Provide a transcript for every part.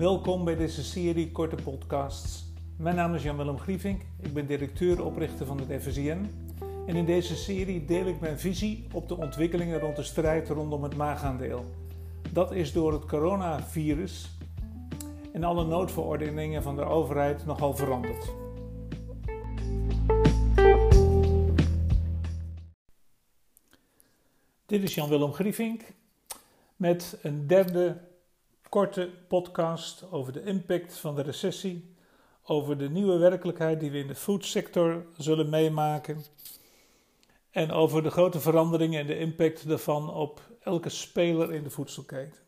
Welkom bij deze serie korte podcasts. Mijn naam is Jan-Willem Grievink, ik ben directeur-oprichter van het FSIN. En in deze serie deel ik mijn visie op de ontwikkelingen rond de strijd rondom het maagaandeel. Dat is door het coronavirus en alle noodverordeningen van de overheid nogal veranderd. Dit is Jan-Willem Grievink met een derde korte podcast over de impact van de recessie, over de nieuwe werkelijkheid die we in de foodsector zullen meemaken en over de grote veranderingen en de impact daarvan op elke speler in de voedselketen.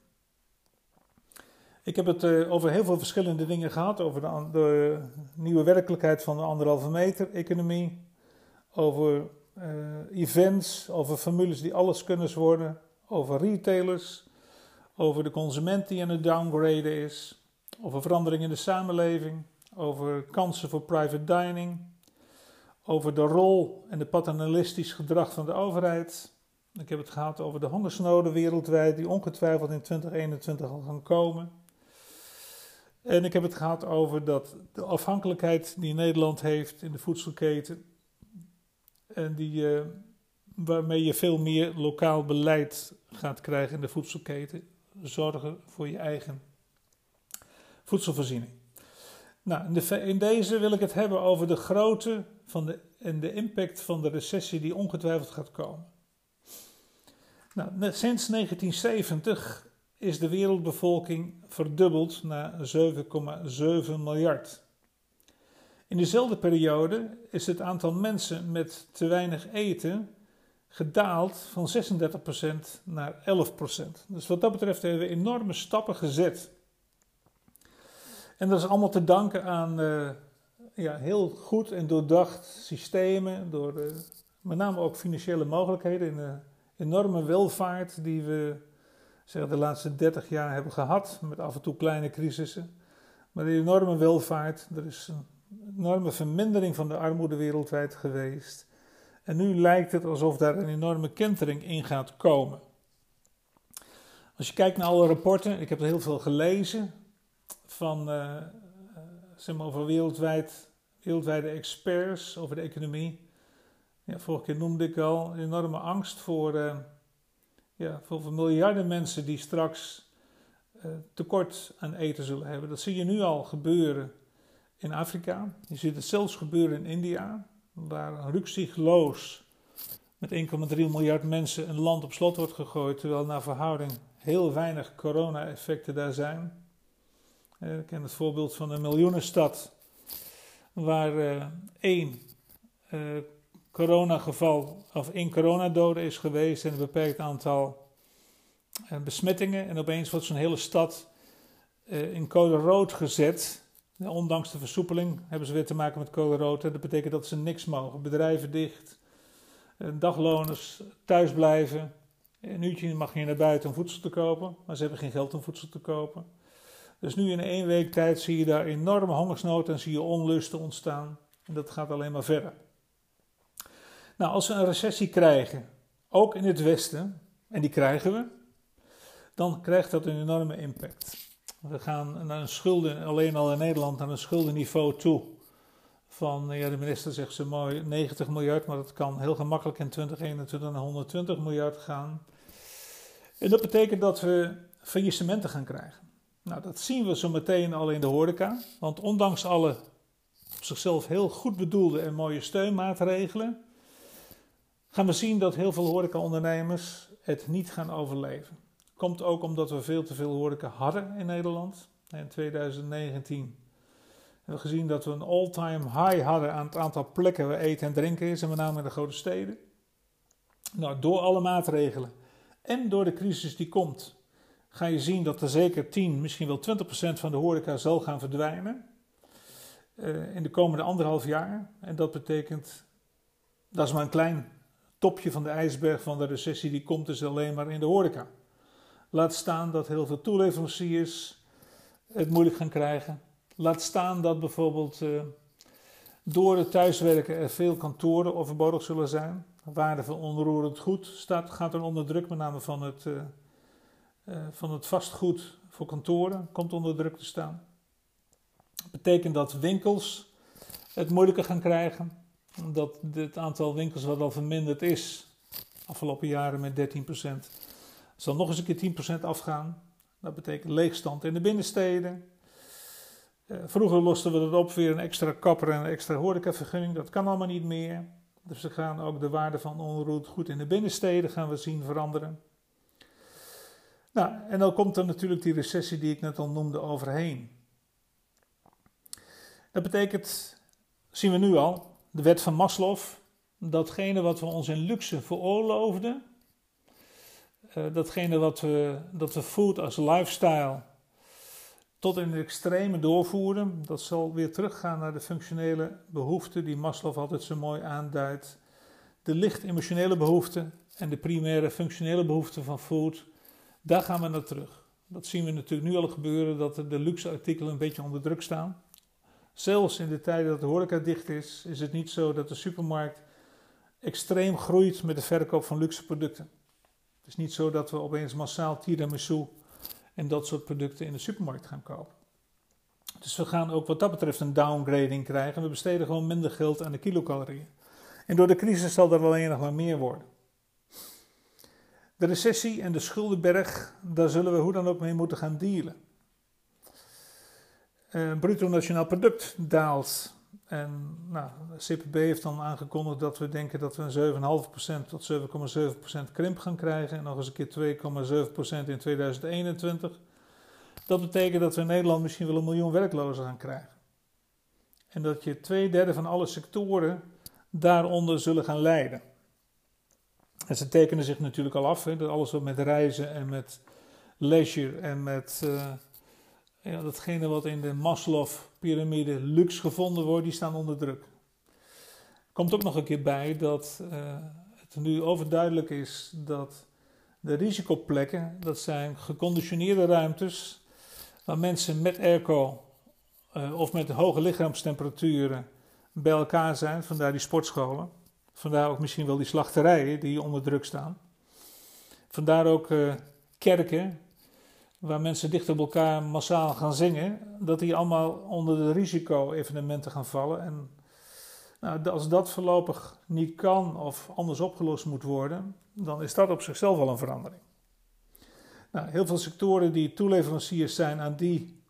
Ik heb het uh, over heel veel verschillende dingen gehad, over de, de nieuwe werkelijkheid van de anderhalve meter economie, over uh, events, over formules die alles kunnen worden, over retailers, over de consument die aan het downgraden is, over verandering in de samenleving, over kansen voor private dining, over de rol en de paternalistisch gedrag van de overheid. Ik heb het gehad over de hongersnoden wereldwijd, die ongetwijfeld in 2021 al gaan komen. En ik heb het gehad over dat de afhankelijkheid die Nederland heeft in de voedselketen en die, uh, waarmee je veel meer lokaal beleid gaat krijgen in de voedselketen. Zorgen voor je eigen voedselvoorziening. Nou, in, de, in deze wil ik het hebben over de grootte van de, en de impact van de recessie die ongetwijfeld gaat komen. Nou, sinds 1970 is de wereldbevolking verdubbeld naar 7,7 miljard. In dezelfde periode is het aantal mensen met te weinig eten gedaald van 36% naar 11%. Dus wat dat betreft hebben we enorme stappen gezet. En dat is allemaal te danken aan uh, ja, heel goed en doordacht systemen, door uh, met name ook financiële mogelijkheden en de enorme welvaart die we zeg, de laatste 30 jaar hebben gehad, met af en toe kleine crisissen. Maar die enorme welvaart, er is een enorme vermindering van de armoede wereldwijd geweest. En nu lijkt het alsof daar een enorme kentering in gaat komen. Als je kijkt naar alle rapporten, ik heb er heel veel gelezen van uh, zeg maar wereldwijd, wereldwijde experts over de economie. Ja, vorige keer noemde ik al een enorme angst voor, uh, ja, voor miljarden mensen die straks tekort aan eten zullen hebben. Dat zie je nu al gebeuren in Afrika. Je ziet het zelfs gebeuren in India, waar rukzichtloos met 1,3 miljard mensen een land op slot wordt gegooid, terwijl naar verhouding heel weinig corona-effecten daar zijn. Eh, ik ken het voorbeeld van een miljoenenstad, waar uh, één uh, coronageval of één coronadode is geweest en een beperkt aantal besmettingen. En opeens wordt zo'n hele stad in code rood gezet ondanks de versoepeling hebben ze weer te maken met code rood. Dat betekent dat ze niks mogen. Bedrijven dicht, eh, dagloners thuis blijven. Een uurtje mag je naar buiten om voedsel te kopen, maar ze hebben geen geld om voedsel te kopen. Dus nu in één week tijd zie je daar enorme hongersnood en zie je onlusten ontstaan. En dat gaat alleen maar verder. Nou, als we een recessie krijgen, ook in het Westen, en die krijgen we, dan krijgt dat een enorme impact. We gaan naar een schulden, alleen al in Nederland, naar een schuldenniveau toe. Van, ja, de minister zegt zo mooi 90 miljard, maar dat kan heel gemakkelijk in 2021 naar 120 miljard gaan. En dat betekent dat we faillissementen gaan krijgen. Nou, dat zien we zo meteen al in de horeca. Want ondanks alle op zichzelf heel goed bedoelde en mooie steunmaatregelen, gaan we zien dat heel veel horecaondernemers het niet gaan overleven. Komt ook omdat we veel te veel horeca hadden in Nederland. In 2019 hebben we gezien dat we een all-time high hadden aan het aantal plekken waar eten en drinken is, en met name in de grote steden. Nou, door alle maatregelen en door de crisis die komt, ga je zien dat er zeker 10, misschien wel 20% van de horeca zal gaan verdwijnen uh, in de komende anderhalf jaar. En dat betekent, dat is maar een klein topje van de ijsberg van de recessie die komt dus alleen maar in de horeca. Laat staan dat heel veel toeleveranciers het moeilijk gaan krijgen. Laat staan dat bijvoorbeeld uh, door het thuiswerken er veel kantoren overbodig zullen zijn. Waarde van onroerend goed staat, gaat er onder druk, met name van het, uh, uh, van het vastgoed voor kantoren komt onder druk te staan. Dat betekent dat winkels het moeilijker gaan krijgen. Dat het aantal winkels wat al verminderd is, afgelopen jaren met 13%, zal nog eens een keer 10% afgaan. Dat betekent leegstand in de binnensteden. Eh, vroeger losten we dat op via een extra kapper en een extra horecavergunning. Dat kan allemaal niet meer. Dus we gaan ook de waarde van onroerend goed in de binnensteden gaan we zien veranderen. Nou, en dan komt er natuurlijk die recessie die ik net al noemde overheen. Dat betekent, zien we nu al, de wet van Maslow, datgene wat we ons in luxe veroorloofden, uh, datgene wat we, dat we food als lifestyle tot in het extreme doorvoeren, dat zal weer teruggaan naar de functionele behoeften die Maslow altijd zo mooi aanduidt. De licht emotionele behoeften en de primaire functionele behoeften van food, daar gaan we naar terug. Dat zien we natuurlijk nu al gebeuren, dat de luxe artikelen een beetje onder druk staan. Zelfs in de tijden dat de horeca dicht is, is het niet zo dat de supermarkt extreem groeit met de verkoop van luxe producten. Is niet zo dat we opeens massaal tiramisu en dat soort producten in de supermarkt gaan kopen. Dus we gaan ook wat dat betreft een downgrading krijgen. We besteden gewoon minder geld aan de kilocalorieën. En door de crisis zal er alleen nog maar meer worden. De recessie en de schuldenberg, daar zullen we hoe dan ook mee moeten gaan dealen. Uh, bruto nationaal product daalt. En nou, CPB heeft dan aangekondigd dat we denken dat we een 7,5% tot 7,7% krimp gaan krijgen. En nog eens een keer 2,7% in 2021. Dat betekent dat we in Nederland misschien wel een miljoen werklozen gaan krijgen. En dat je twee derde van alle sectoren daaronder zullen gaan lijden. En ze tekenen zich natuurlijk al af, hè, dat alles wat met reizen en met leisure en met uh, ja, datgene wat in de Maslow-pyramide luxe gevonden wordt, die staan onder druk. Komt ook nog een keer bij dat uh, het nu overduidelijk is dat de risicoplekken, dat zijn geconditioneerde ruimtes waar mensen met airco uh, of met hoge lichaamstemperaturen bij elkaar zijn, vandaar die sportscholen. Vandaar ook misschien wel die slachterijen die onder druk staan. Vandaar ook uh, kerken, waar mensen dicht op elkaar massaal gaan zingen, dat die allemaal onder de risico-evenementen gaan vallen. En nou, als dat voorlopig niet kan of anders opgelost moet worden, dan is dat op zichzelf al een verandering. Nou, heel veel sectoren die toeleveranciers zijn aan die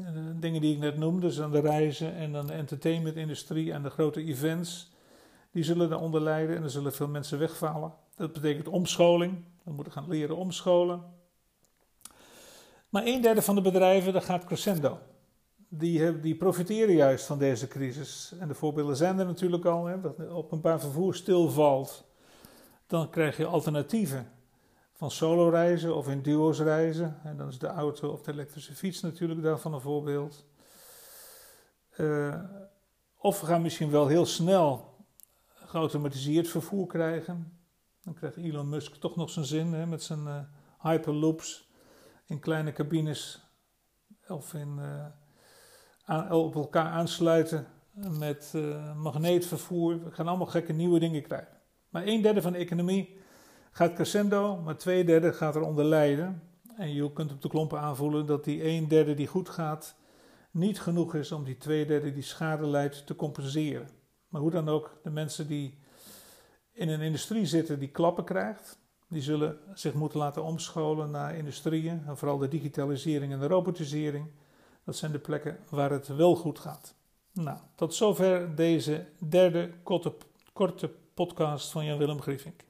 uh, dingen die ik net noemde, dus aan de reizen en aan de entertainmentindustrie en de grote events, die zullen daaronder lijden en er zullen veel mensen wegvallen. Dat betekent omscholing. We moeten gaan leren omscholen. Maar een derde van de bedrijven, daar gaat Crescendo. Die, die profiteren juist van deze crisis. En de voorbeelden zijn er natuurlijk al. Hè, dat openbaar vervoer stilvalt. Dan krijg je alternatieven van solo reizen of in duo's reizen. En dan is de auto of de elektrische fiets natuurlijk daarvan een voorbeeld. Uh, of we gaan misschien wel heel snel geautomatiseerd vervoer krijgen. Dan krijgt Elon Musk toch nog zijn zin hè, met zijn uh, hyperloops in kleine cabines of in, aan, op elkaar aansluiten met uh, magneetvervoer. We gaan allemaal gekke nieuwe dingen krijgen. Maar een derde van de economie gaat crescendo, maar twee derde gaat eronder lijden. En je kunt op de klompen aanvoelen dat die een derde die goed gaat niet genoeg is om die twee derde die schade leidt te compenseren. Maar hoe dan ook, de mensen die in een industrie zitten die klappen krijgt, die zullen zich moeten laten omscholen naar industrieën. En vooral de digitalisering en de robotisering. Dat zijn de plekken waar het wel goed gaat. Nou, tot zover deze derde korte, korte podcast van Jan-Willem Griefink.